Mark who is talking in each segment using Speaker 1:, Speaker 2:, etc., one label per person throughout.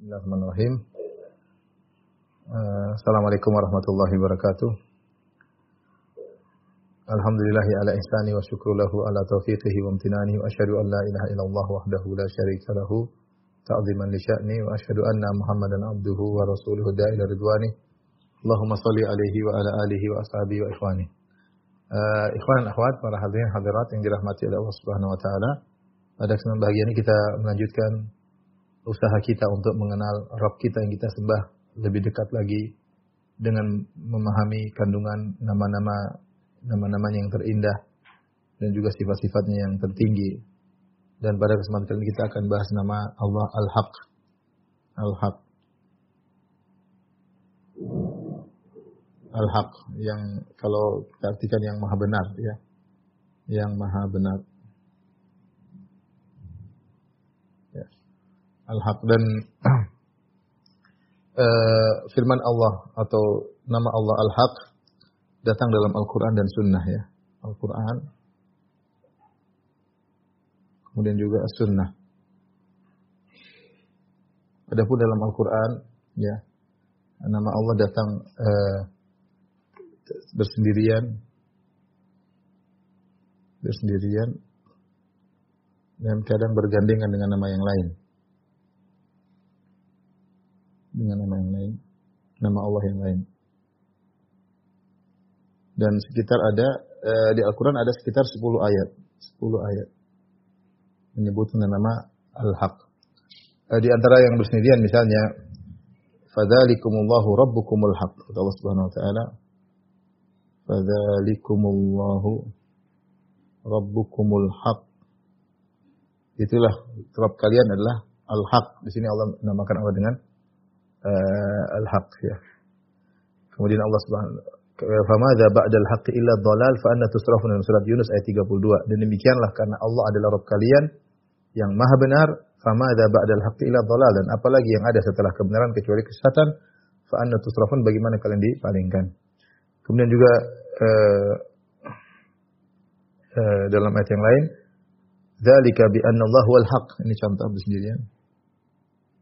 Speaker 1: Bismillahirrahmanirrahim. Uh, Assalamualaikum warahmatullahi wabarakatuh. Alhamdulillahi ala ihsani wa syukru lahu ala taufiqihi wa amtinani wa asyhadu an la ilaha illallah wahdahu la syarika lahu ta'ziman li sya'ni wa asyhadu anna Muhammadan abduhu wa rasuluhu da'ila ridwani. Allahumma salli alaihi wa ala alihi wa ashabihi wa ikhwani. Uh, ikhwan akhwat para hadirin hadirat yang dirahmati oleh Allah Subhanahu wa taala. Pada kesempatan bahagia ini kita melanjutkan usaha kita untuk mengenal Rabb kita yang kita sembah lebih dekat lagi dengan memahami kandungan nama-nama nama-namanya yang terindah dan juga sifat-sifatnya yang tertinggi. Dan pada kesempatan ini kita akan bahas nama Allah Al-Haq. Al-Haq. Al-Haq yang kalau kita artikan yang maha benar ya. Yang maha benar. Al-Haq dan uh, firman Allah atau nama Allah Al-Haq datang dalam Al-Quran dan Sunnah ya. Al-Quran kemudian juga Sunnah. Adapun dalam Al-Quran ya nama Allah datang uh, bersendirian bersendirian dan kadang bergandengan dengan nama yang lain. Dengan nama yang lain, nama Allah yang lain. Dan sekitar ada eh, di Al-Qur'an ada sekitar 10 ayat, 10 ayat menyebutkan nama Al-Haq. Eh, di antara yang bersendirian misalnya fadzalikumullahu rabbukumul haq Allah Subhanahu wa taala fadzalikumullahu rabbukumul haq itulah Rabb kalian adalah Al-Haq. Di sini Allah menamakan Allah dengan uh, al-haq ya. Kemudian Allah Subhanahu ba'dal haqqi illa dhalal fa anna tusrafun dalam surat Yunus ayat 32. Dan demikianlah karena Allah adalah Rabb kalian yang maha benar, famadza ba'dal haqqi illa dhalal dan apalagi yang ada setelah kebenaran kecuali kesesatan, anna tusrafun bagaimana kalian dipalingkan. Kemudian juga uh, uh, dalam ayat yang lain, anna Allah wal haq. Ini contoh sendirian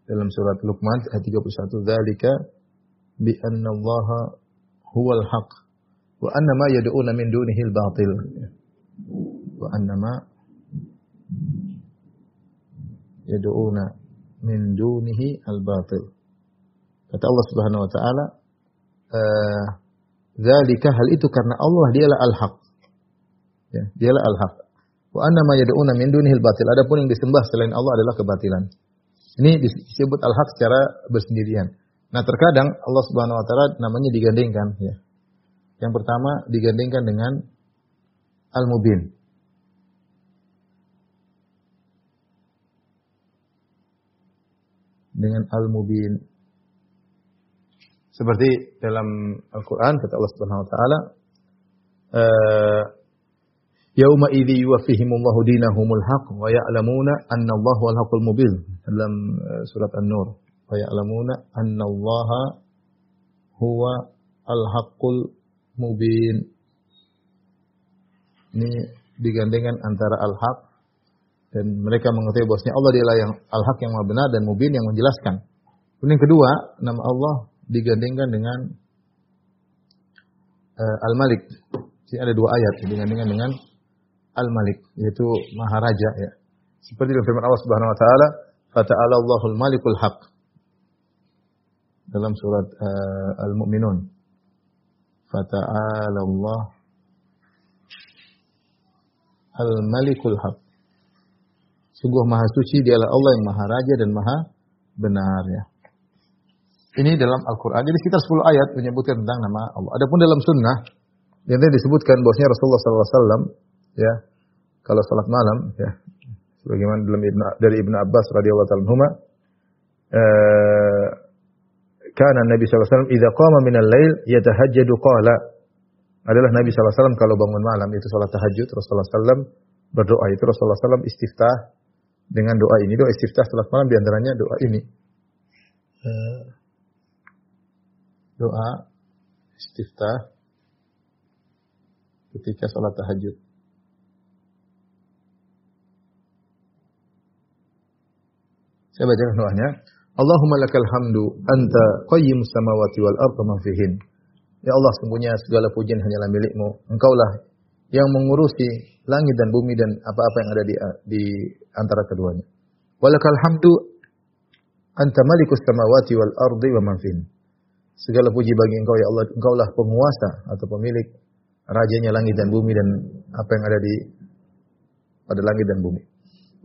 Speaker 1: dalam surat Luqman ayat 31 dzalika bi anna Allah huwal haq wa anna ma yad'una min dunihi al-batil wa anna ma yad'una min dunihi al-batil kata Allah Subhanahu wa taala eh, dzalika hal itu karena Allah dialah al-haq. Ya dialah al-haq. Wa anna ma yad'una min dunihi al-batil adapun yang disembah selain Allah adalah kebatilan ini disebut al-haq secara bersendirian. Nah, terkadang Allah Subhanahu wa taala namanya digandengkan ya. Yang pertama digandengkan dengan al-mubin. Dengan al-mubin. Seperti dalam Al-Qur'an kata Allah Subhanahu wa taala, eh, Yauma idzi yuwaffihimullahu dinahumul haq wa ya'lamuna anna Allahu al haqqul mubin dalam eh, surat An-Nur. Wa ya'lamuna anna Allaha huwa al-haqqul mubin. Ini digandengkan antara al-haq dan mereka mengetahui bahwasanya Allah dialah yang al-haq yang benar dan mubin yang menjelaskan. Kemudian kedua, nama Allah digandengkan dengan uh, Al-Malik. Jadi ada dua ayat digandengkan dengan Al-Malik, yaitu Maharaja ya. Seperti dalam firman Allah Subhanahu wa taala, "Fata'ala Allahul Malikul Haq." Dalam surat uh, Al-Mu'minun. Fata'ala Allah Al-Malikul Haq. Sungguh maha suci dialah Allah yang maha raja dan maha benar ya. Ini dalam Al-Quran. Jadi sekitar 10 ayat menyebutkan tentang nama Allah. Adapun dalam sunnah, yang disebutkan bahwasanya Rasulullah SAW ya. Kalau salat malam ya. Sebagaimana dalam Ibnu dari Ibnu Abbas radhiyallahu taala anhuma eh kana Nabi sallallahu alaihi wasallam idza qama minal lail yatahajjadu qala. Adalah Nabi sallallahu alaihi wasallam kalau bangun malam itu salat tahajud Rasulullah sallallahu berdoa itu Rasulullah sallallahu istiftah dengan doa ini. Doa istiftah salat malam di antaranya doa ini. Eh, doa istiftah ketika salat tahajud Saya bacakan doanya. Allahumma lakal hamdu anta qayyim samawati wal arda ma fihin. Ya Allah, sungguhnya segala pujian hanyalah milikmu. Engkaulah yang mengurusi langit dan bumi dan apa-apa yang ada di, di antara keduanya. Walakal hamdu anta malikus samawati wal ardi wa man. Segala puji bagi engkau ya Allah, engkaulah penguasa atau pemilik rajanya langit dan bumi dan apa yang ada di pada langit dan bumi.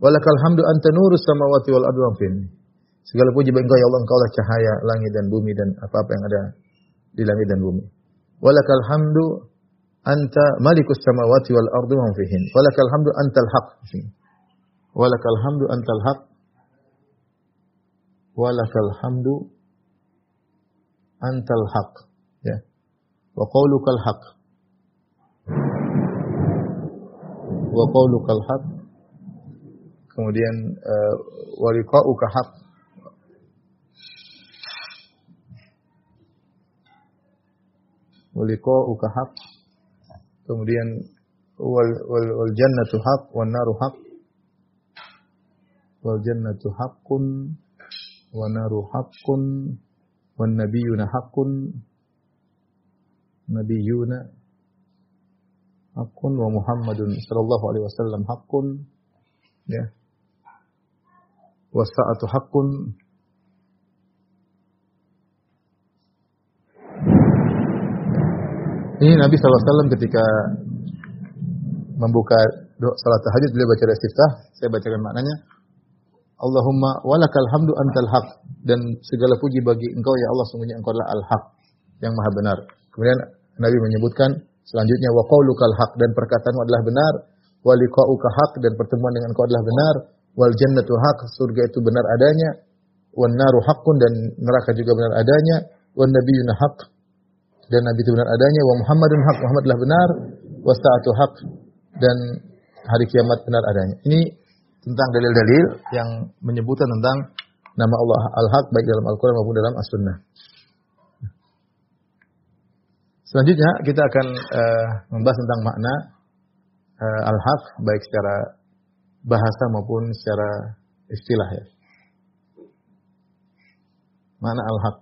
Speaker 1: Walakal hamdu anta nurus samawati wal ardi fihin. Segala puji bagi engkau ya Allah, engkaulah cahaya langit dan bumi dan apa-apa yang ada di langit dan bumi. Walakal hamdu anta malikus samawati wal ardi wa fihin. Walakal hamdu antal haq. Walakal hamdu antal haq. Walakal hamdu antal haq. Ya. Wa qaulukal haq. Wa qaulukal haq. Kemudian uh, wa liqa'uka haq. Wa liqa'uka haq. Kemudian wal wal, wal jannatu haq wan naru haq. Wal jannatu haqqun wan naru haqqun wan nabiyuna haqqun nabiyuna haqqun wa Muhammadun sallallahu alaihi wasallam haqqun ya wasa'atu haqqun. Ini Nabi SAW ketika membuka doa salat tahajud beliau baca istiftah, saya bacakan maknanya. Allahumma walakal hamdu antal haq. Dan segala puji bagi engkau ya Allah sungguhnya engkau adalah al-haq yang maha benar. Kemudian Nabi menyebutkan selanjutnya wa qaulukal haq. Dan perkataanmu adalah benar, wa liqa'uka haq. Dan pertemuan dengan engkau adalah benar, wal jannatu haq surga itu benar adanya, wan naru haqqun dan neraka juga benar adanya, wan nabiyyuna haq dan Nabi itu benar adanya, wa Muhammadun haq, Muhammadlah benar, wa sa'atu haq dan hari kiamat benar adanya. Ini tentang dalil-dalil yang menyebutkan tentang nama Allah Al-Haq baik dalam Al-Qur'an maupun dalam As-Sunnah. Selanjutnya kita akan uh, membahas tentang makna uh, Al-Haq baik secara bahasa maupun secara istilah ya. Makna Al-Haq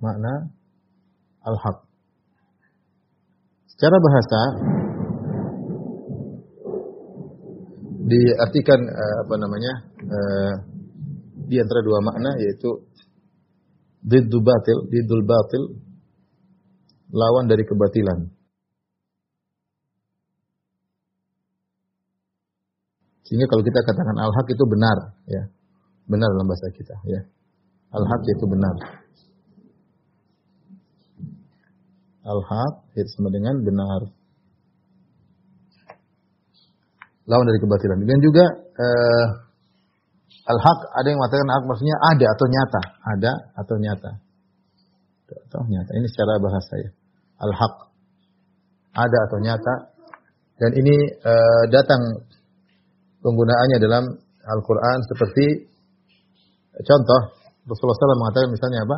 Speaker 1: makna al-haq. Secara bahasa diartikan uh, apa namanya? Uh, di antara dua makna yaitu diddu batil, diddul batil lawan dari kebatilan. Sehingga kalau kita katakan al-haq itu benar, ya. Benar dalam bahasa kita, ya. Al-haq itu benar. al-haq itu sama dengan benar. Lawan dari kebatilan. Dan juga uh, al-haq ada yang mengatakan hak maksudnya ada atau nyata, ada atau nyata. Atau nyata. Ini secara bahasa ya. Al-haq ada atau nyata. Dan ini uh, datang penggunaannya dalam Al-Qur'an seperti contoh Rasulullah SAW mengatakan misalnya apa?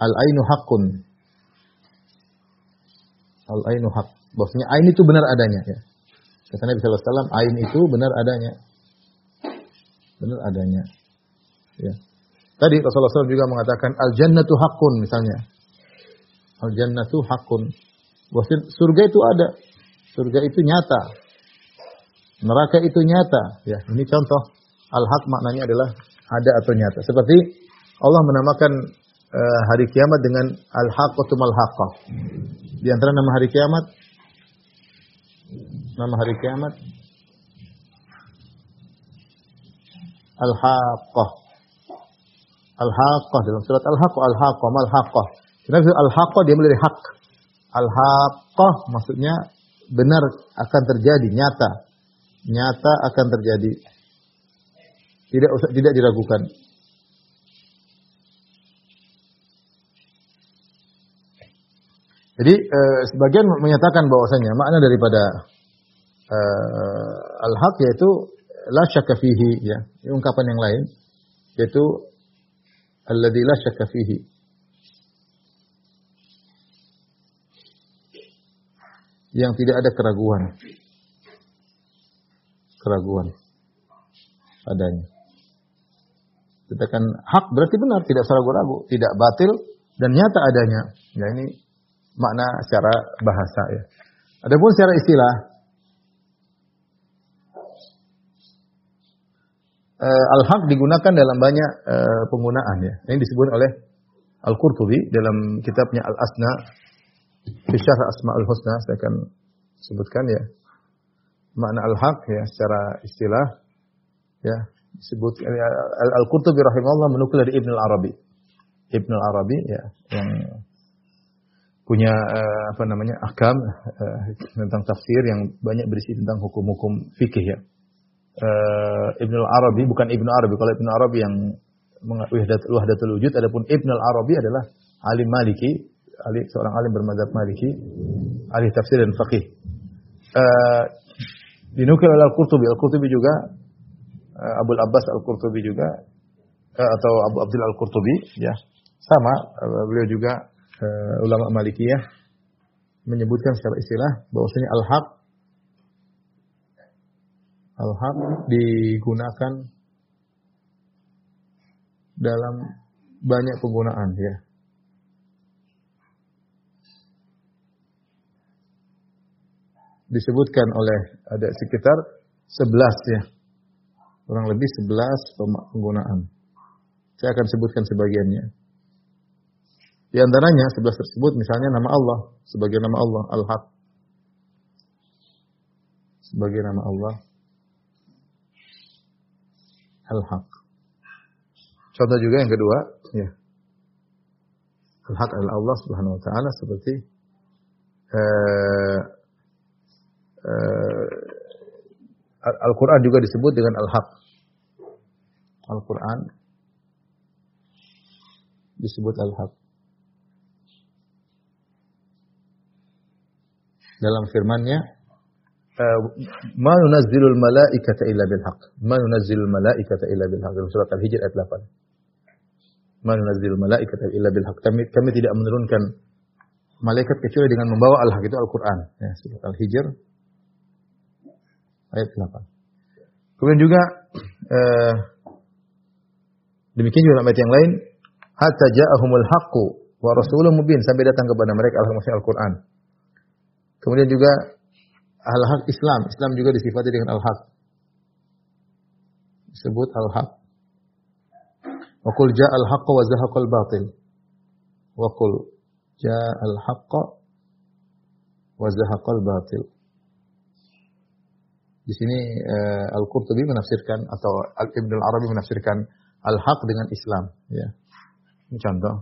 Speaker 1: Al-ainu haqqun al ainu hak. Bahwasanya ain itu benar adanya ya. Kata Nabi wasallam, ain itu benar adanya. Benar adanya. Ya. Tadi Rasulullah SAW juga mengatakan al jannatu hakun misalnya. Al jannatu hakun. Bahwasanya surga itu ada. Surga itu nyata. Neraka itu nyata. Ya, ini contoh al haq maknanya adalah ada atau nyata. Seperti Allah menamakan uh, hari kiamat dengan al haqqatul haqqah. Di antara nama hari kiamat nama hari kiamat Al-Haqqah. Al-Haqqah dalam surat Al-Haqqah, Al-Haqqah, Mal-Haqqah. Kenapa Al-Haqqah dia dari hak. Al-Haqqah maksudnya benar akan terjadi, nyata. Nyata akan terjadi. Tidak tidak diragukan. Jadi eh, sebagian menyatakan bahwasanya makna daripada eh, al-haq yaitu la syakka fihi ya. Ini ungkapan yang lain yaitu alladzi la syakka fihi. Yang tidak ada keraguan. Keraguan padanya. Sedangkan hak berarti benar, tidak salah ragu-ragu, tidak batil dan nyata adanya. Ya ini makna secara bahasa ya. Adapun secara istilah uh, al-haq digunakan dalam banyak uh, penggunaan ya. Ini disebut oleh Al-Qurtubi dalam kitabnya Al-Asna fi Asmaul Husna saya akan sebutkan ya. Makna al-haq ya secara istilah ya disebut ya, Al-Qurtubi rahimahullah menukil dari Ibn al-Arabi. Ibn al-Arabi ya yang punya uh, apa namanya ahkam uh, tentang tafsir yang banyak berisi tentang hukum-hukum fikih ya. Uh, al-Arabi bukan Ibn Arabi kalau Ibn Arabi yang wahdatul wujud adapun Ibn al-Arabi adalah alim Maliki, alim, seorang alim bermadzhab Maliki, ahli tafsir dan fikih. Uh, dinukil oleh Al-Qurtubi, Al-Qurtubi juga uh, Abu Abbas Al-Qurtubi juga uh, atau Abu Abdul Al-Qurtubi ya. Sama uh, beliau juga uh, ulama Malikiyah menyebutkan secara istilah bahwasanya al-haq al-haq digunakan dalam banyak penggunaan ya. Disebutkan oleh ada sekitar 11 ya. Kurang lebih 11 penggunaan. Saya akan sebutkan sebagiannya. Di antaranya sebelas tersebut misalnya nama Allah sebagai nama Allah Al-Haq. Sebagai nama Allah Al-Haq. Contoh juga yang kedua, ya. Al-Haq adalah Allah Subhanahu wa taala seperti uh, uh, Al-Qur'an juga disebut dengan Al-Haq. Al-Qur'an disebut Al-Haq. dalam firman-Nya? Eh, ma nunazzilul malaikata illa bil haqq ma nunazzilul malaikata illa bil haqq dalam surat al-hijr ayat 8 ma nunazzilul malaikata illa bil haqq kami kami tidak menurunkan malaikat kecuali dengan membawa al-haq itu Al-Qur'an. Ya surat al-hijr ayat 8 kemudian juga eh, demikian juga ayat yang lain hatta ja'ahumul haqqu wa rasulun mubin sampai datang kepada mereka Al-Qur'an Kemudian juga al-haq Islam. Islam juga disifati dengan al-haq. Disebut al-haq. Wa qul al haqq wa al batil. Wa qul al haqq wa al batil. Di sini uh, Al-Qurtubi menafsirkan atau Al-Ibn Al-Arabi menafsirkan al-haq dengan Islam, ya. Ini contoh.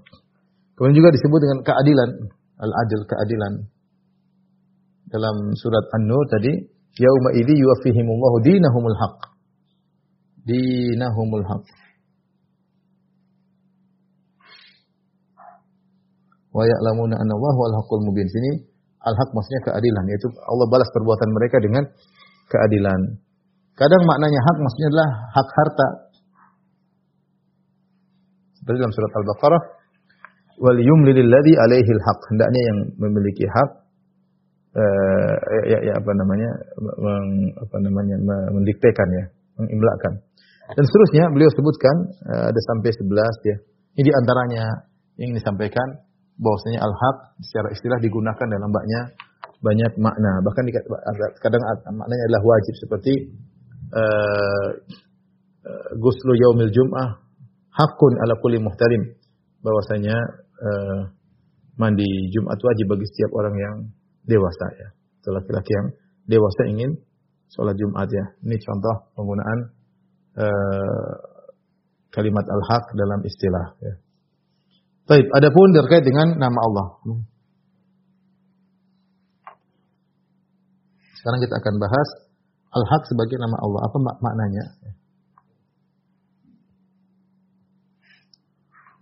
Speaker 1: Kemudian juga disebut dengan keadilan, al-adil, keadilan dalam surat An-Nur tadi, yauma idzi yuwaffihimullahu dinahumul haqq. Dinahumul haqq. Wa ya'lamuna anna Allah wal haqqul mubin. Sini al-haq maksudnya keadilan, yaitu Allah balas perbuatan mereka dengan keadilan. Kadang maknanya hak maksudnya adalah hak harta. Seperti dalam surat Al-Baqarah, wal yumlil ladzi alaihi al-haq. Hendaknya yang memiliki hak uh, ya, ya apa namanya meng, apa namanya mendiktekan ya, mengimlakan. Dan seterusnya beliau sebutkan uh, ada sampai 11 ya. Ini di antaranya yang disampaikan bahwasanya al-haq secara istilah digunakan dalam banyak banyak makna. Bahkan kadang maknanya adalah wajib seperti uh, uh, guslu yaumil jum'ah hakun ala kulli muhtarim bahwasanya uh, mandi Jumat wajib bagi setiap orang yang dewasa ya. Laki-laki yang dewasa ingin sholat Jumat ya. Ini contoh penggunaan kalimat al-haq dalam istilah ya. Baik, adapun terkait dengan nama Allah. Sekarang kita akan bahas al-haq sebagai nama Allah. Apa mak maknanya?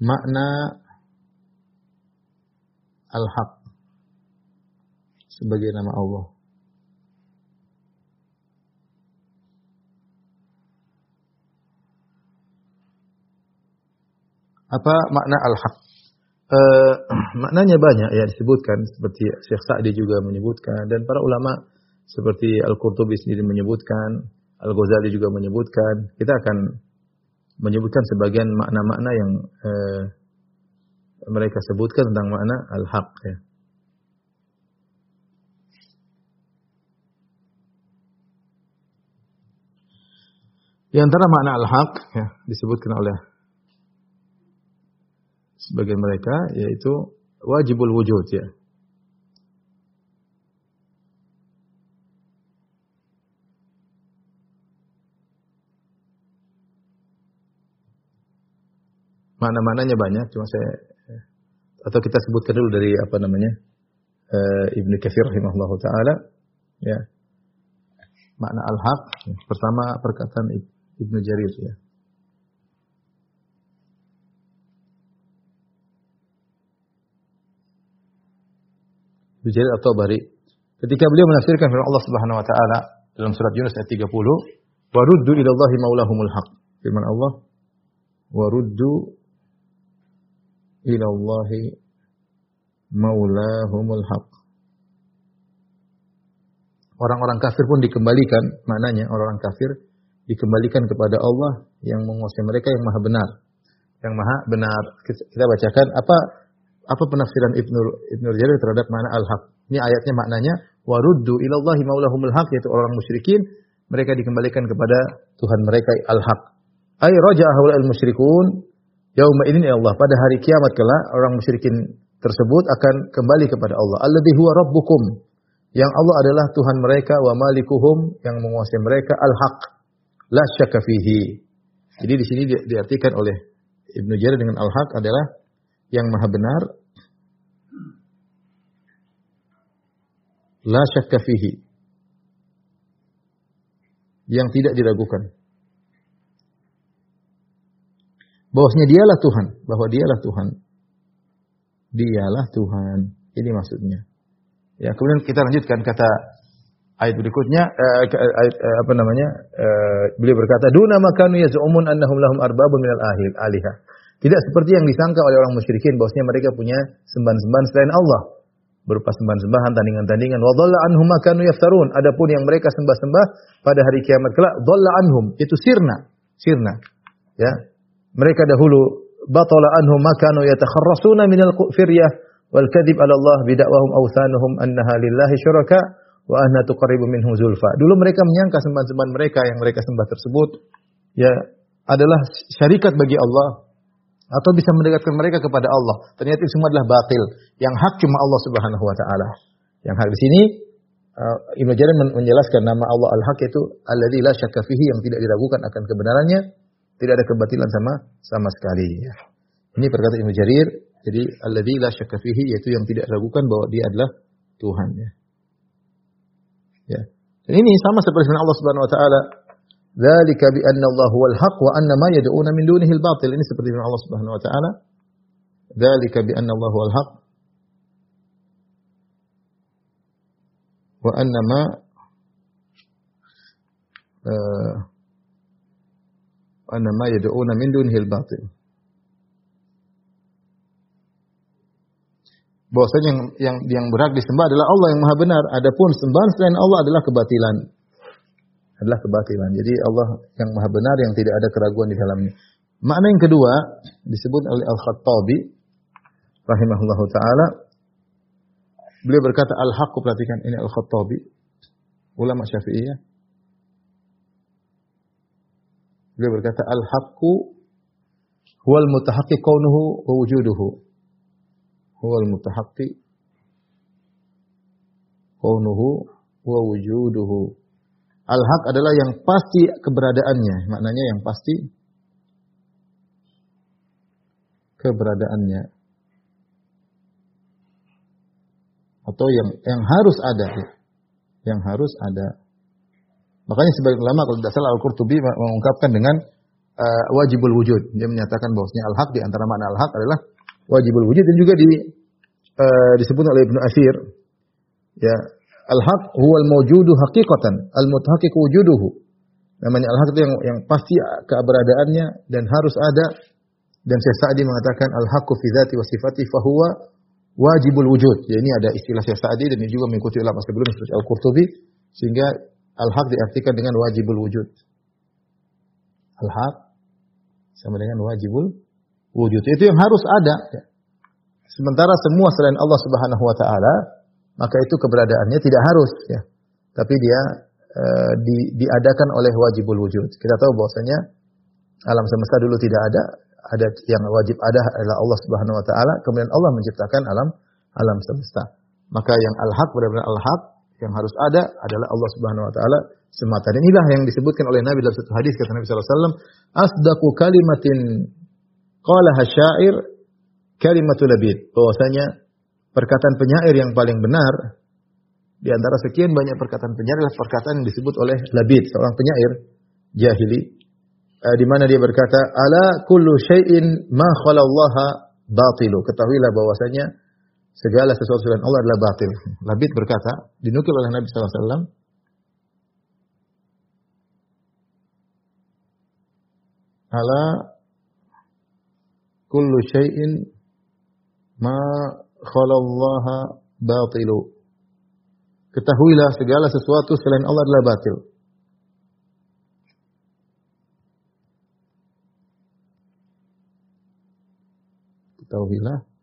Speaker 1: Makna al-haq sebagai nama Allah. Apa makna al-haq? E, maknanya banyak ya disebutkan seperti Syekh Sa'di juga menyebutkan dan para ulama seperti Al-Qurtubi sendiri menyebutkan, Al-Ghazali juga menyebutkan. Kita akan menyebutkan sebagian makna-makna yang uh, mereka sebutkan tentang makna al-haq ya. Di antara makna al-haq ya, disebutkan oleh sebagian mereka yaitu wajibul wujud ya. Makna-maknanya banyak, cuma saya atau kita sebutkan dulu dari apa namanya uh, Ibnu Katsir rahimahullah taala ya. Makna al-haq pertama perkataan Ibnu Jarir ya. Ibnu Jarir atau Bari ketika beliau menafsirkan firman Allah Subhanahu wa taala dalam surat Yunus ayat 30, "Wa ruddu ila Allahi maulahumul haq." Firman Allah, "Wa ruddu ila Allahi maulahumul haq." Orang-orang kafir pun dikembalikan, maknanya orang-orang kafir dikembalikan kepada Allah yang menguasai mereka yang maha benar. Yang maha benar. Kita bacakan apa apa penafsiran Ibnu Ibnu Jarir terhadap makna al-haq. Ini ayatnya maknanya waruddu ilallahi maulahumul haq yaitu orang musyrikin mereka dikembalikan kepada Tuhan mereka al-haq. Ay raja'a al musyrikun yauma idin ya Allah pada hari kiamat kelak orang musyrikin tersebut akan kembali kepada Allah. Alladzi huwa rabbukum. Yang Allah adalah Tuhan mereka wa malikuhum yang menguasai mereka al-haq la syakka fihi. Jadi di sini diartikan oleh Ibnu Jarir dengan al-haq adalah yang maha benar la syakka fihi. Yang tidak diragukan. Bahwasanya dialah Tuhan, bahwa dialah Tuhan. Dialah Tuhan. Ini maksudnya. Ya, kemudian kita lanjutkan kata Ayat berikutnya uh, ayat uh, apa namanya? Uh, beliau berkata, "Duna makanu yaz'umun annahum lahum arbabun minal ahil aliha." Tidak seperti yang disangka oleh orang musyrikin bahwasanya mereka punya sembahan-sembahan selain Allah berupa sembahan-sembahan, tandingan-tandingan. Wa dhalla anhum makanu yaftarun. Adapun yang mereka sembah-sembah pada hari kiamat kelak, dhalla anhum, itu sirna, sirna. Ya. Mereka dahulu batala anhum makanu yatakharrasuna minal firyah wal kadhib ala Allah bidakwahum awthanuhum annaha lillahi syuraka wa anna tuqarribu minhu zulfa. Dulu mereka menyangka sembahan-sembahan mereka yang mereka sembah tersebut ya adalah syarikat bagi Allah atau bisa mendekatkan mereka kepada Allah. Ternyata itu semua adalah batil. Yang hak cuma Allah Subhanahu wa taala. Yang hak di sini uh, Ibnu Jarir menjelaskan nama Allah Al-Haq itu alladzi la syakka fihi yang tidak diragukan akan kebenarannya, tidak ada kebatilan sama sama sekali ya. Ini perkataan Ibnu Jarir, jadi alladzi la syakka fihi yaitu yang tidak diragukan bahwa dia adalah Tuhan ya. Ya. Dan ini sama seperti firman Allah Subhanahu wa taala, "Dzalika bi anna Allah huwal haq wa anna ma yad'una min dunihi al-batil." Ini seperti firman Allah Subhanahu wa taala, "Dzalika bi anna Allah huwal haq wa anna ma uh, anna ma min dunihi al-batil." bahwasanya yang yang yang berhak disembah adalah Allah yang Maha benar. Adapun sembahan selain Allah adalah kebatilan. Adalah kebatilan. Jadi Allah yang Maha benar yang tidak ada keraguan di dalamnya. Makna yang kedua disebut oleh Al-Khattabi rahimahullahu taala beliau berkata al-haqqu perhatikan ini Al-Khattabi ulama Syafi'iyah beliau berkata al-haqqu huwal mutahaqqiq kaunuhu wa wujuduhu huwal mutahaqqi kaunuhu wa wujuduhu. Al-haq adalah yang pasti keberadaannya, maknanya yang pasti keberadaannya. Atau yang yang harus ada, yang harus ada. Makanya sebagian ulama kalau tidak salah Al-Qurtubi mengungkapkan dengan uh, wajibul wujud. Dia menyatakan bahwasanya al-haq di antara makna al-haq adalah wajibul wujud dan juga di uh, disebut oleh Ibnu Asir ya al-haq huwa al-mawjudu haqiqatan al-mutahaqqiq wujuduhu namanya al-haq itu yang yang pasti keberadaannya dan harus ada dan Syekh Sa'di mengatakan al-haqqu fi dzati wa sifati fa huwa wajibul wujud. Ya ini ada istilah Syekh Sa'di dan ini juga mengikuti ulama sebelumnya seperti Al-Qurtubi sehingga al-haq diartikan dengan wajibul wujud. Al-haq Sama dengan wajibul wujud. Itu yang harus ada. Sementara semua selain Allah Subhanahu wa taala, maka itu keberadaannya tidak harus ya. Tapi dia e, di, diadakan oleh wajibul wujud. Kita tahu bahwasanya alam semesta dulu tidak ada, ada yang wajib ada adalah Allah Subhanahu wa taala, kemudian Allah menciptakan alam alam semesta. Maka yang al-haq benar-benar al-haq yang harus ada adalah Allah Subhanahu wa taala semata. Dan inilah yang disebutkan oleh Nabi dalam satu hadis kata Nabi sallallahu alaihi wasallam, "Asdaqu kalimatin qalaha syair kalimatul labid." Bahwasanya perkataan penyair yang paling benar di antara sekian banyak perkataan penyair adalah perkataan yang disebut oleh Labid, seorang penyair jahili eh, di mana dia berkata, "Ala kullu syai'in ma khalallaha batilu." Ketahuilah bahwasanya segala sesuatu selain Allah adalah batil. Labid berkata, dinukil oleh Nabi wasallam, "Ala kullu syai'in ma khalallaha batilu." Ketahuilah segala sesuatu selain Allah adalah batil. Ketahuilah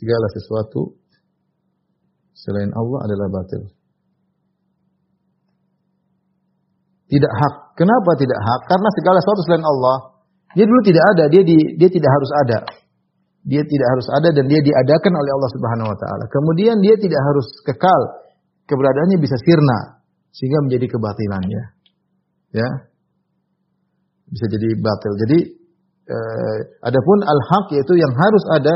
Speaker 1: segala sesuatu selain Allah adalah batil. Tidak hak. Kenapa tidak hak? Karena segala sesuatu selain Allah, dia dulu tidak ada, dia di, dia tidak harus ada. Dia tidak harus ada dan dia diadakan oleh Allah Subhanahu wa taala. Kemudian dia tidak harus kekal. Keberadaannya bisa sirna sehingga menjadi kebatilannya. Ya. Bisa jadi batil. Jadi eh, adapun al-haq yaitu yang harus ada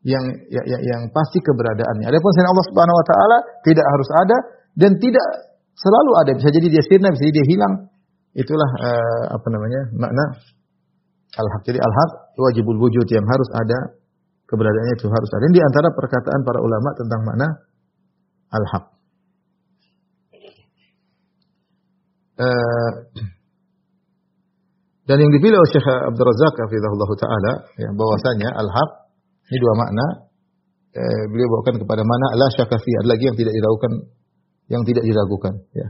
Speaker 1: yang ya, ya, yang pasti keberadaannya. Adapun selain Allah Subhanahu wa taala tidak harus ada dan tidak selalu ada. Bisa jadi dia sirna, bisa jadi dia hilang. Itulah uh, apa namanya? makna al-haq. Jadi al-haq wajibul wujud yang harus ada keberadaannya itu harus ada. Ini di antara perkataan para ulama tentang makna al-haq. Uh, dan yang dipilih oleh Syekh Abdul Razak hafizahullah taala ya bahwasanya al-haq ini dua makna eh, beliau bawakan kepada mana la syakka ada lagi yang tidak diragukan yang tidak diragukan ya.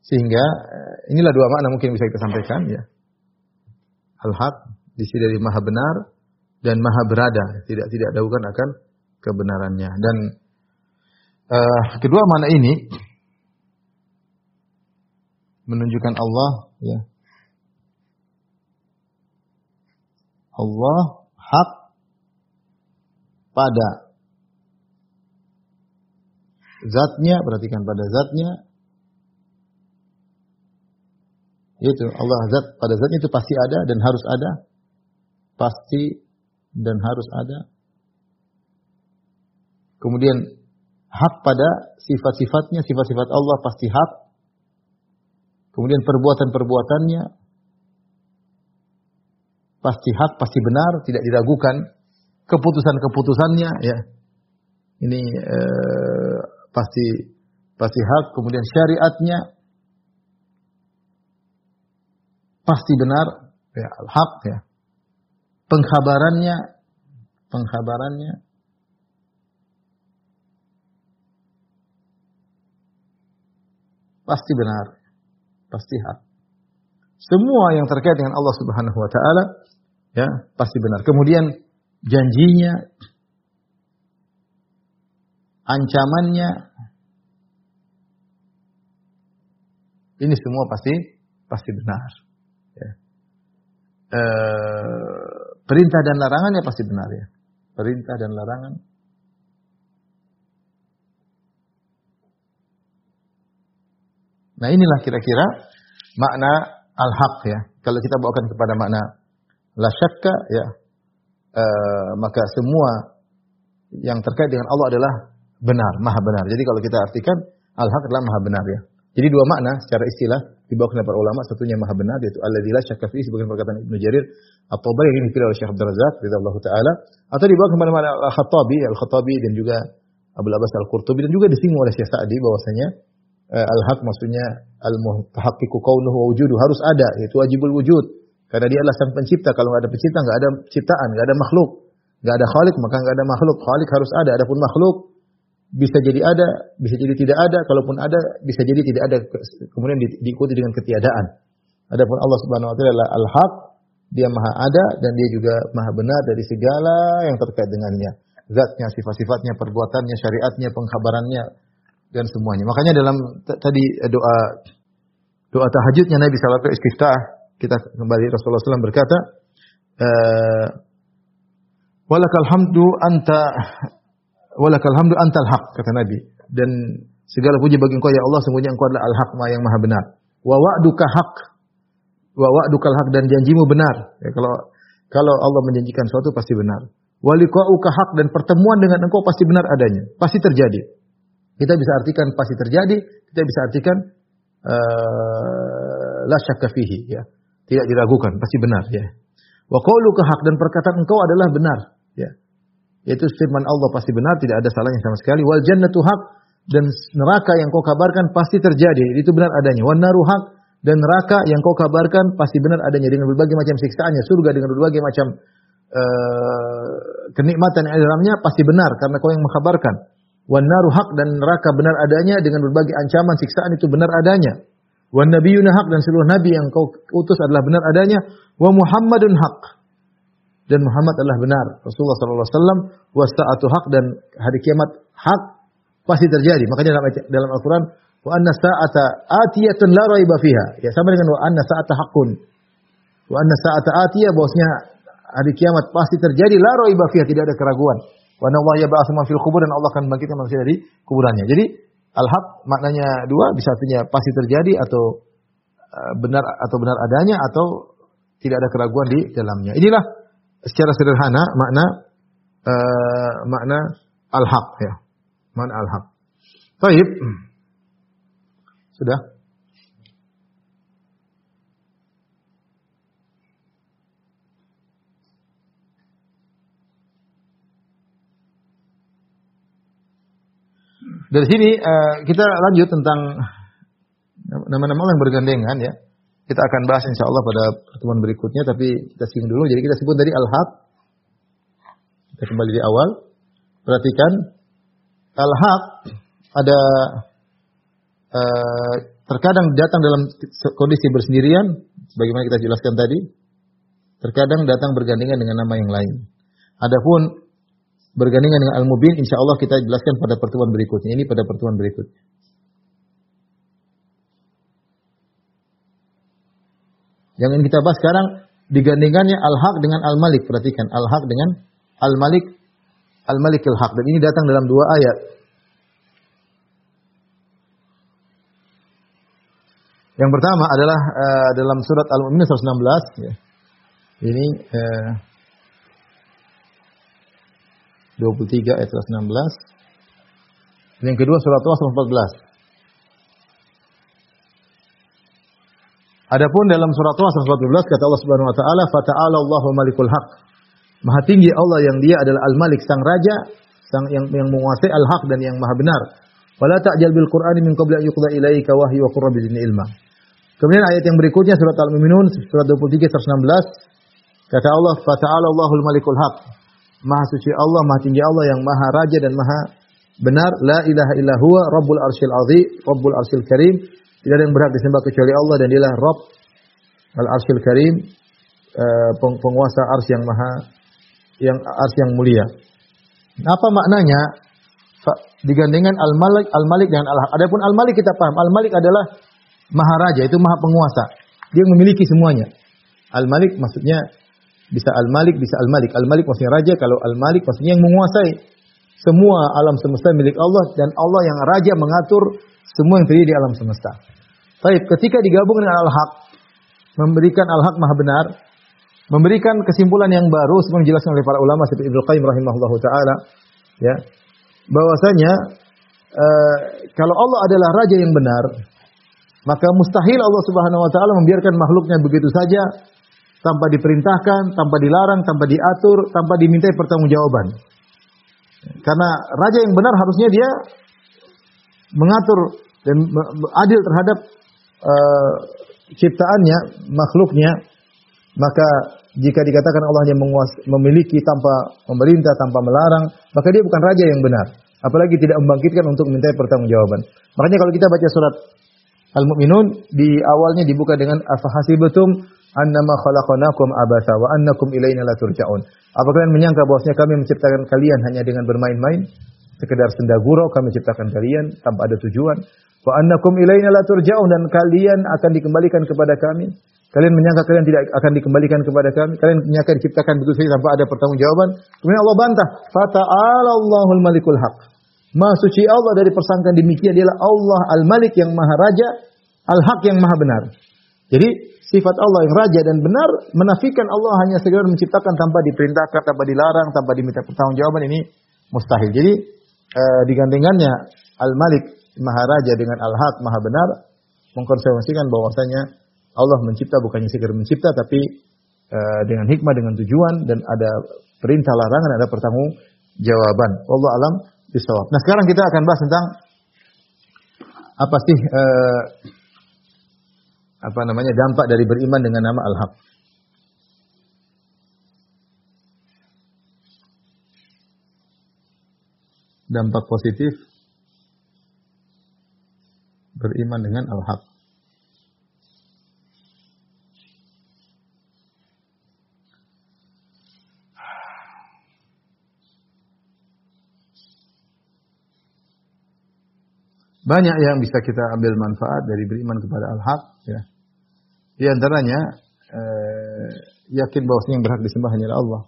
Speaker 1: Sehingga eh, inilah dua makna mungkin bisa kita sampaikan ya. Al-haq di dari maha benar dan maha berada, tidak tidak diragukan akan kebenarannya. Dan uh, kedua makna ini menunjukkan Allah ya. Allah hak pada zatnya, perhatikan pada zatnya, itu Allah zat pada zatnya itu pasti ada dan harus ada, pasti dan harus ada. Kemudian hak pada sifat-sifatnya, sifat-sifat Allah pasti hak. Kemudian perbuatan-perbuatannya pasti hak, pasti benar, tidak diragukan keputusan-keputusannya ya. Ini eh, pasti pasti hak, kemudian syariatnya pasti benar ya hak ya. Pengkhabarannya pengkhabarannya pasti benar, pasti hak. Semua yang terkait dengan Allah Subhanahu wa taala ya pasti benar. Kemudian janjinya, ancamannya, ini semua pasti pasti benar. Ya. E, perintah dan larangannya pasti benar ya. Perintah dan larangan. Nah inilah kira-kira makna al-haq ya. Kalau kita bawakan kepada makna la syakka ya uh, maka semua yang terkait dengan Allah adalah benar, maha benar. Jadi kalau kita artikan al-haq adalah maha benar ya. Jadi dua makna secara istilah dibawa oleh para ulama, satunya maha benar yaitu alladzi la syakka fihi sebagian perkataan Ibnu Jarir At-Tabari yang dipilih oleh Syekh Abdul Razak radhiyallahu taala atau dibawa kepada mana Al-Khattabi, Al-Khattabi dan juga Abu Abbas Al-Qurtubi dan juga disinggung oleh Syekh Sa'di bahwasanya uh, al-haq maksudnya al-muhaqqiqu kaunuhu wa wujudu harus ada yaitu wajibul wujud karena dia adalah sang pencipta. Kalau nggak ada pencipta, nggak ada ciptaan, nggak ada makhluk. Nggak ada khalik, maka nggak ada makhluk. Khalik harus ada. Adapun makhluk bisa jadi ada, bisa jadi tidak ada. Kalaupun ada, bisa jadi tidak ada. Kemudian di, diikuti dengan ketiadaan. Adapun Allah Subhanahu wa taala adalah Al-Haq, dia maha ada dan dia juga maha benar dari segala yang terkait dengannya. Zatnya, sifat-sifatnya, perbuatannya, syariatnya, pengkhabarannya dan semuanya. Makanya dalam tadi doa doa tahajudnya Nabi sallallahu alaihi wasallam kita kembali Rasulullah SAW berkata, uh, Walakal hamdu anta walakal hamdu antal haq kata Nabi dan segala puji bagi Engkau ya Allah sungguhnya Engkau adalah al-haq yang maha benar. Wa wa'duka haq wa wa'dukal haq dan janjimu benar. Ya, kalau kalau Allah menjanjikan sesuatu pasti benar. Wa liqa'uka haq dan pertemuan dengan Engkau pasti benar adanya, pasti terjadi. Kita bisa artikan pasti terjadi, kita bisa artikan uh, la syakka fihi ya. Tidak diragukan, pasti benar ya. Wa qauluka haq dan perkataan engkau adalah benar, ya. Yaitu firman Allah pasti benar, tidak ada salahnya sama sekali. Wal jannatu haq dan neraka yang kau kabarkan pasti terjadi, itu benar adanya. Wan naru haq dan neraka yang kau kabarkan pasti benar adanya dengan berbagai macam siksaannya, surga dengan berbagai macam uh, kenikmatan yang ada dalamnya pasti benar karena kau yang mengkabarkan. Wan naru haq dan neraka benar adanya dengan berbagai ancaman siksaan itu benar adanya. Wan nabiyuna haq dan seluruh nabi yang kau utus adalah benar adanya. Wa Muhammadun haq. Dan Muhammad adalah benar. Rasulullah sallallahu alaihi wasallam wa sa'atu haq dan hari kiamat hak pasti terjadi. Makanya dalam dalam Al-Qur'an wa anna sa'ata atiyatun la raiba fiha. Ya sama dengan wa anna sa'ata haqqun. Wa anna sa'ata atiyah bahwasanya hari kiamat pasti terjadi la raiba fiha tidak ada keraguan. Wa anna Allah yab'atsu man fil kubur dan Allah akan membangkitkan manusia dari kuburannya. Jadi Al-haq maknanya dua, bisa artinya pasti terjadi atau uh, benar atau benar adanya atau tidak ada keraguan di dalamnya. Inilah secara sederhana makna uh, makna al-haq ya. Makna al-haq. Baik. Sudah? Dari sini uh, kita lanjut tentang nama-nama yang bergandengan ya. Kita akan bahas insya Allah pada pertemuan berikutnya, tapi kita singgung dulu. Jadi kita sebut dari al-haq. Kita kembali di awal. Perhatikan al-haq ada uh, terkadang datang dalam kondisi bersendirian, sebagaimana kita jelaskan tadi. Terkadang datang bergandengan dengan nama yang lain. Adapun bergandengan dengan Al-Mubin insya Allah kita jelaskan pada pertemuan berikutnya. Ini pada pertemuan berikutnya. Yang ingin kita bahas sekarang digandingkannya Al-Haq dengan Al-Malik. Perhatikan Al-Haq dengan Al-Malik Al-Malik Al-Haq. Dan ini datang dalam dua ayat. Yang pertama adalah uh, dalam surat Al-Mu'minun 116 ya. Ini uh, 23 ayat 16. Yang kedua surat Tuhan 14. Adapun dalam surat Tuhan 14 kata Allah Subhanahu wa taala, "Fata'ala Allahu Malikul Haq." Maha tinggi Allah yang dia adalah Al-Malik, sang raja, sang yang yang menguasai Al-Haq dan yang maha benar. Wala ta'jal bil Qur'ani min qabli an yuqda ilaika wahyu wa qur rabbi ilma. Kemudian ayat yang berikutnya surat Al-Mu'minun surat 23 16 kata Allah, "Fata'ala Allahul Malikul Haq." Maha suci Allah, Maha tinggi Allah yang Maha Raja dan Maha benar. La ilaha illa huwa Rabbul Arsyil Azim, Rabbul Arsyil Karim. Tidak ada yang berhak disembah kecuali Allah dan dialah Rabb Al Arsyil Karim, uh, penguasa ars yang maha yang ars yang mulia. Apa maknanya? Digandengkan Al Malik, Al Malik dengan Al Adapun Al Malik kita paham. Al Malik adalah Maha Raja, itu Maha Penguasa. Dia memiliki semuanya. Al Malik maksudnya bisa Al-Malik, bisa Al-Malik. Al-Malik maksudnya raja, kalau Al-Malik maksudnya yang menguasai semua alam semesta milik Allah dan Allah yang raja mengatur semua yang terjadi di alam semesta. Baik, ketika digabung dengan Al-Haq, memberikan Al-Haq maha benar, memberikan kesimpulan yang baru seperti dijelaskan oleh para ulama seperti Ibnu Qayyim rahimahullahu taala, ya. Bahwasanya uh, kalau Allah adalah raja yang benar, maka mustahil Allah Subhanahu wa taala membiarkan makhluknya begitu saja tanpa diperintahkan, tanpa dilarang, tanpa diatur, tanpa dimintai pertanggungjawaban. Karena raja yang benar harusnya dia mengatur dan adil terhadap uh, ciptaannya, makhluknya. Maka jika dikatakan Allah hanya memiliki tanpa memerintah, tanpa melarang, maka dia bukan raja yang benar. Apalagi tidak membangkitkan untuk memintai pertanggungjawaban. Makanya kalau kita baca surat Al-Mu'minun di awalnya dibuka dengan afahasibatum annama khalaqnakum abasa wa annakum ilaina la turja'un. Apa kalian menyangka bahwasanya kami menciptakan kalian hanya dengan bermain-main? Sekedar senda gurau kami ciptakan kalian tanpa ada tujuan. Wa annakum ilaina la turja'un dan kalian akan dikembalikan kepada kami. Kalian menyangka kalian tidak akan dikembalikan kepada kami? Kalian menyangka diciptakan begitu saja tanpa ada pertanggungjawaban? Kemudian Allah bantah, "Fata'ala Allahul Malikul Haq." Maha suci Allah dari persangkaan demikian adalah Allah Al-Malik yang Maha Raja, Al-Haq yang Maha Benar. Jadi sifat Allah yang raja dan benar menafikan Allah hanya sekedar menciptakan tanpa diperintahkan, tanpa dilarang, tanpa diminta pertanggungjawaban ini mustahil. Jadi eh, digandingannya Al-Malik Maha Raja dengan Al-Haq Maha Benar mengkonfirmasikan bahwasanya Allah mencipta bukannya sekedar mencipta tapi uh, dengan hikmah dengan tujuan dan ada perintah larangan ada pertanggung jawaban. Allah alam bisawab. Nah, sekarang kita akan bahas tentang apa sih uh, apa namanya dampak dari beriman dengan nama Al-Haq. Dampak positif beriman dengan Al-Haq. Banyak yang bisa kita ambil manfaat dari beriman kepada al-haq. Ya. Di antaranya eh, yakin bahwa yang berhak disembah hanyalah Allah.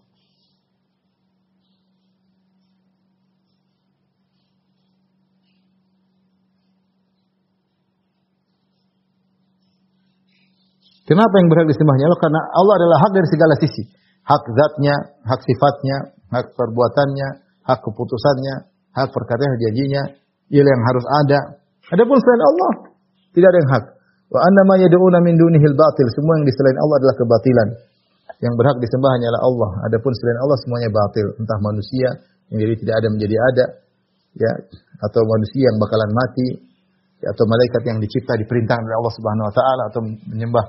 Speaker 1: Kenapa yang berhak disembah Allah? Karena Allah adalah hak dari segala sisi. Hak zatnya, hak sifatnya, hak perbuatannya, hak keputusannya, hak perkataan janjinya, ialah yang harus ada. Adapun selain Allah, tidak ada yang hak. Wa anna ma yad'una min dunihil batil. Semua yang di selain Allah adalah kebatilan. Yang berhak disembah hanyalah Allah. Adapun selain Allah semuanya batil. Entah manusia yang jadi tidak ada menjadi ada, ya, atau manusia yang bakalan mati, ya, atau malaikat yang dicipta diperintahkan oleh Allah Subhanahu wa taala atau menyembah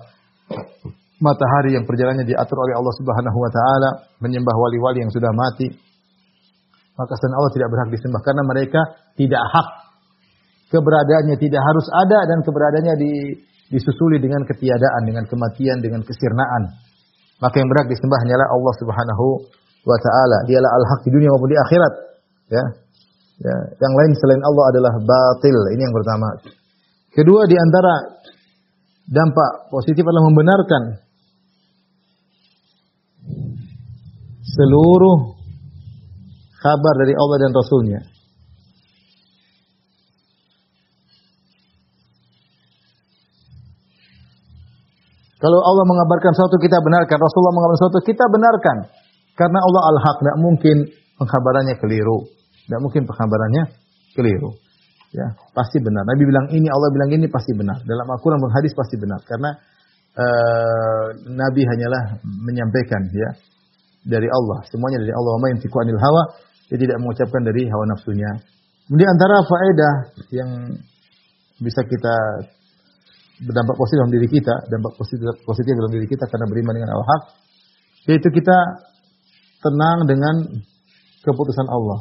Speaker 1: matahari yang perjalanannya diatur oleh Allah Subhanahu wa taala, menyembah wali-wali yang sudah mati, maka selain Allah tidak berhak disembah karena mereka tidak hak keberadaannya tidak harus ada dan keberadaannya di, disusuli dengan ketiadaan, dengan kematian, dengan kesirnaan. Maka yang berhak disembah hanyalah Allah Subhanahu wa taala. Dialah al-haq di dunia maupun di akhirat. Ya. Ya, yang lain selain Allah adalah batil. Ini yang pertama. Kedua di antara dampak positif adalah membenarkan seluruh kabar dari Allah dan Rasulnya. Kalau Allah mengabarkan sesuatu kita benarkan, Rasulullah mengabarkan sesuatu kita benarkan. Karena Allah al-haq, tidak mungkin pengkabarannya keliru. Tidak mungkin pengkabarannya keliru. Ya, pasti benar. Nabi bilang ini, Allah bilang ini pasti benar. Dalam Al-Quran dan hadis pasti benar. Karena uh, Nabi hanyalah menyampaikan ya dari Allah. Semuanya dari Allah. Ma yantiqu hawa dia tidak mengucapkan dari hawa nafsunya. Kemudian antara faedah yang bisa kita berdampak positif dalam diri kita, dampak positif positif dalam diri kita karena beriman dengan al-haq, yaitu kita tenang dengan keputusan Allah.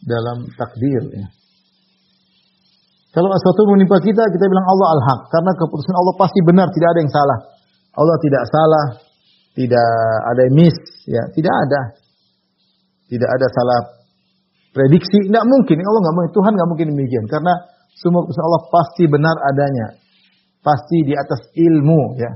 Speaker 1: Dalam takdir ya. Kalau sesuatu menimpa kita, kita bilang Allah al-haq karena keputusan Allah pasti benar, tidak ada yang salah. Allah tidak salah, tidak ada miss, ya, tidak ada. Tidak ada salah prediksi, tidak mungkin. Allah nggak mungkin, Tuhan nggak mungkin demikian karena semua keputusan Allah pasti benar adanya, pasti di atas ilmu, ya.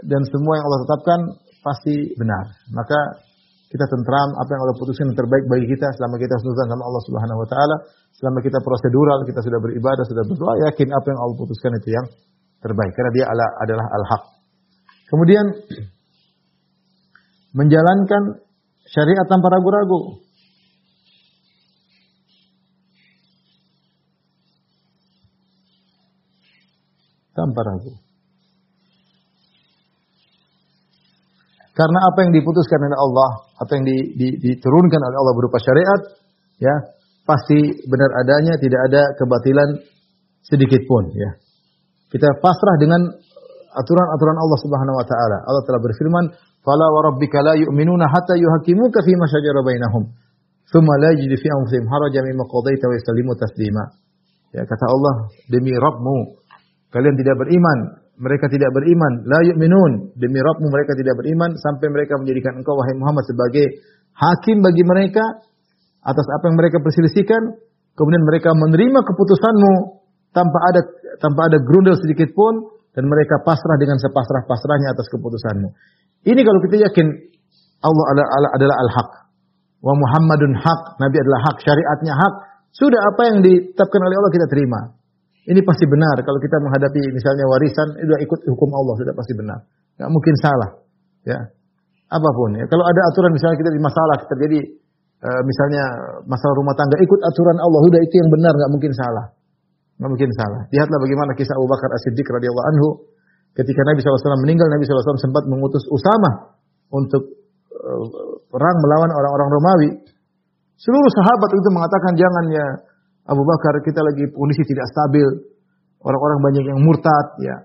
Speaker 1: Dan semua yang Allah tetapkan pasti benar. Maka kita tentram apa yang Allah putuskan yang terbaik bagi kita selama kita sunatan sama Allah Subhanahu wa taala, selama kita prosedural, kita sudah beribadah, sudah berdoa, yakin apa yang Allah putuskan itu yang terbaik karena dia adalah al-haq. Kemudian menjalankan syariat tanpa ragu-ragu. Tanpa ragu. Karena apa yang diputuskan oleh Allah atau yang di, di, diturunkan oleh Allah berupa syariat, ya pasti benar adanya, tidak ada kebatilan sedikit pun, ya. Kita pasrah dengan aturan-aturan Allah Subhanahu wa taala. Allah telah berfirman, "Fala wa rabbika la yu'minuna hatta yuhakimuka fi ma shajara bainahum." thumma la yajidu fi anfusihim harajan mimma qadaita wa yusallimu taslima. Ya kata Allah, demi Rabbmu kalian tidak beriman, mereka tidak beriman, la yu'minun, demi Rabbmu mereka tidak beriman sampai mereka menjadikan engkau wahai Muhammad sebagai hakim bagi mereka atas apa yang mereka perselisihkan, kemudian mereka menerima keputusanmu tanpa ada tanpa ada grundel sedikit pun dan mereka pasrah dengan sepasrah-pasrahnya atas keputusanmu. Ini kalau kita yakin Allah adalah al-haq. Wa Muhammadun haq, Nabi adalah hak, syariatnya hak. Sudah apa yang ditetapkan oleh Allah kita terima. Ini pasti benar. Kalau kita menghadapi misalnya warisan, itu ikut hukum Allah, sudah pasti benar. Gak mungkin salah. Ya, apa pun. Ya. Kalau ada aturan misalnya kita di masalah terjadi uh, misalnya masalah rumah tangga, ikut aturan Allah, sudah itu yang benar, gak mungkin salah. Gak mungkin salah. Lihatlah bagaimana kisah Abu Bakar As-Siddiq radhiyallahu anhu ketika Nabi SAW meninggal, Nabi SAW sempat mengutus Usama untuk uh, perang melawan orang-orang Romawi. Seluruh sahabat itu mengatakan jangan ya Abu Bakar kita lagi kondisi tidak stabil. Orang-orang banyak yang murtad ya.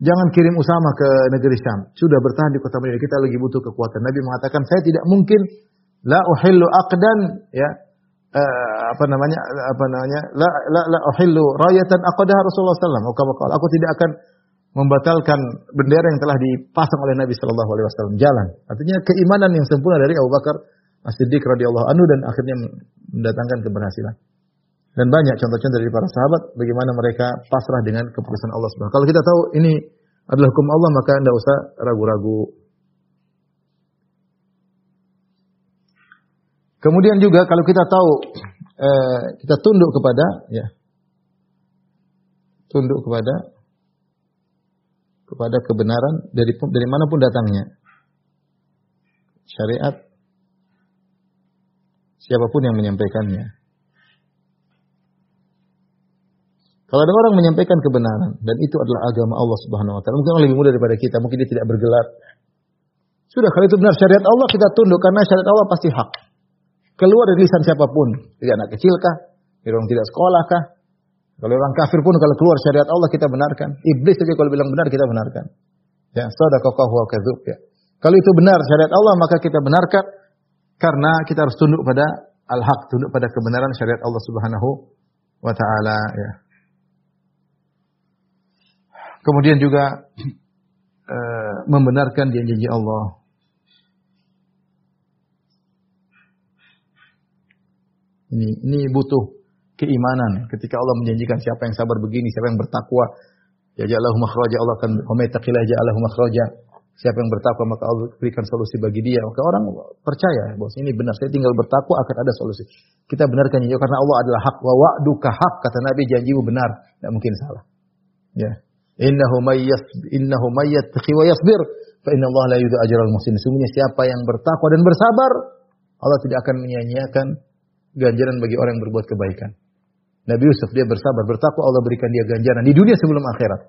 Speaker 1: Jangan kirim Usama ke negeri Syam. Sudah bertahan di kota Madinah. Kita lagi butuh kekuatan. Nabi mengatakan saya tidak mungkin la uhillu aqdan ya uh, apa namanya apa namanya la la la uhillu rayatan aqadaha Rasulullah sallallahu alaihi wasallam. Aku tidak akan membatalkan bendera yang telah dipasang oleh Nabi sallallahu alaihi wasallam. Jalan. Artinya keimanan yang sempurna dari Abu Bakar As-Siddiq radhiyallahu anhu dan akhirnya mendatangkan keberhasilan. Dan banyak contoh-contoh dari para sahabat bagaimana mereka pasrah dengan keputusan Allah Subhanahu Kalau kita tahu ini adalah hukum Allah maka tidak usah ragu-ragu. Kemudian juga kalau kita tahu eh, kita tunduk kepada ya tunduk kepada kepada kebenaran dari dari mana pun datangnya syariat siapa pun yang menyampaikannya Kalau ada orang menyampaikan kebenaran dan itu adalah agama Allah Subhanahu wa taala, mungkin orang lebih muda daripada kita, mungkin dia tidak bergelar. Sudah kalau itu benar syariat Allah kita tunduk karena syariat Allah pasti hak. Keluar dari lisan siapa pun, tidak anak kecil kah, dari orang tidak sekolah kah, kalau orang kafir pun kalau keluar syariat Allah kita benarkan. Iblis saja kalau bilang benar kita benarkan. Ya, sadaqahu wa kadzub ya. Kalau itu benar syariat Allah maka kita benarkan karena kita harus tunduk pada al-haq, tunduk pada kebenaran syariat Allah Subhanahu wa taala ya. Kemudian juga uh, membenarkan janji-janji Allah. Ini ini butuh keimanan. Ketika Allah menjanjikan siapa yang sabar begini, siapa yang bertakwa, ya ja'alahu makhraja Allah akan wa ja'alahu makhraja. Siapa yang bertakwa maka Allah berikan solusi bagi dia. Maka orang percaya bahwa ini benar. Saya tinggal bertakwa akan ada solusi. Kita benarkan ya karena Allah adalah hak wa wa'duka hak kata Nabi janjimu benar, tidak mungkin salah. Ya. Innahu mayyas innahu mayyattaqi wa yasbir fa inna Allah la yudhi'u ajral muhsin. Sungguhnya siapa yang bertakwa dan bersabar, Allah tidak akan menyia-nyiakan ganjaran bagi orang yang berbuat kebaikan. Nabi Yusuf dia bersabar, bertakwa Allah berikan dia ganjaran di dunia sebelum akhirat.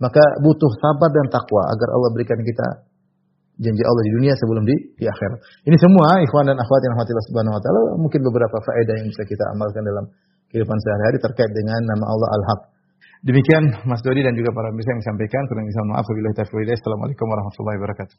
Speaker 1: Maka butuh sabar dan takwa agar Allah berikan kita janji Allah di dunia sebelum di, di akhirat. Ini semua ikhwan dan akhwat yang rahmatillah subhanahu wa taala mungkin beberapa faedah yang bisa kita amalkan dalam kehidupan sehari-hari terkait dengan nama Allah Al-Haq. Demikian Mas Dodi dan juga para pemirsa yang sampaikan. Kurang bisa maaf. Assalamualaikum warahmatullahi wabarakatuh.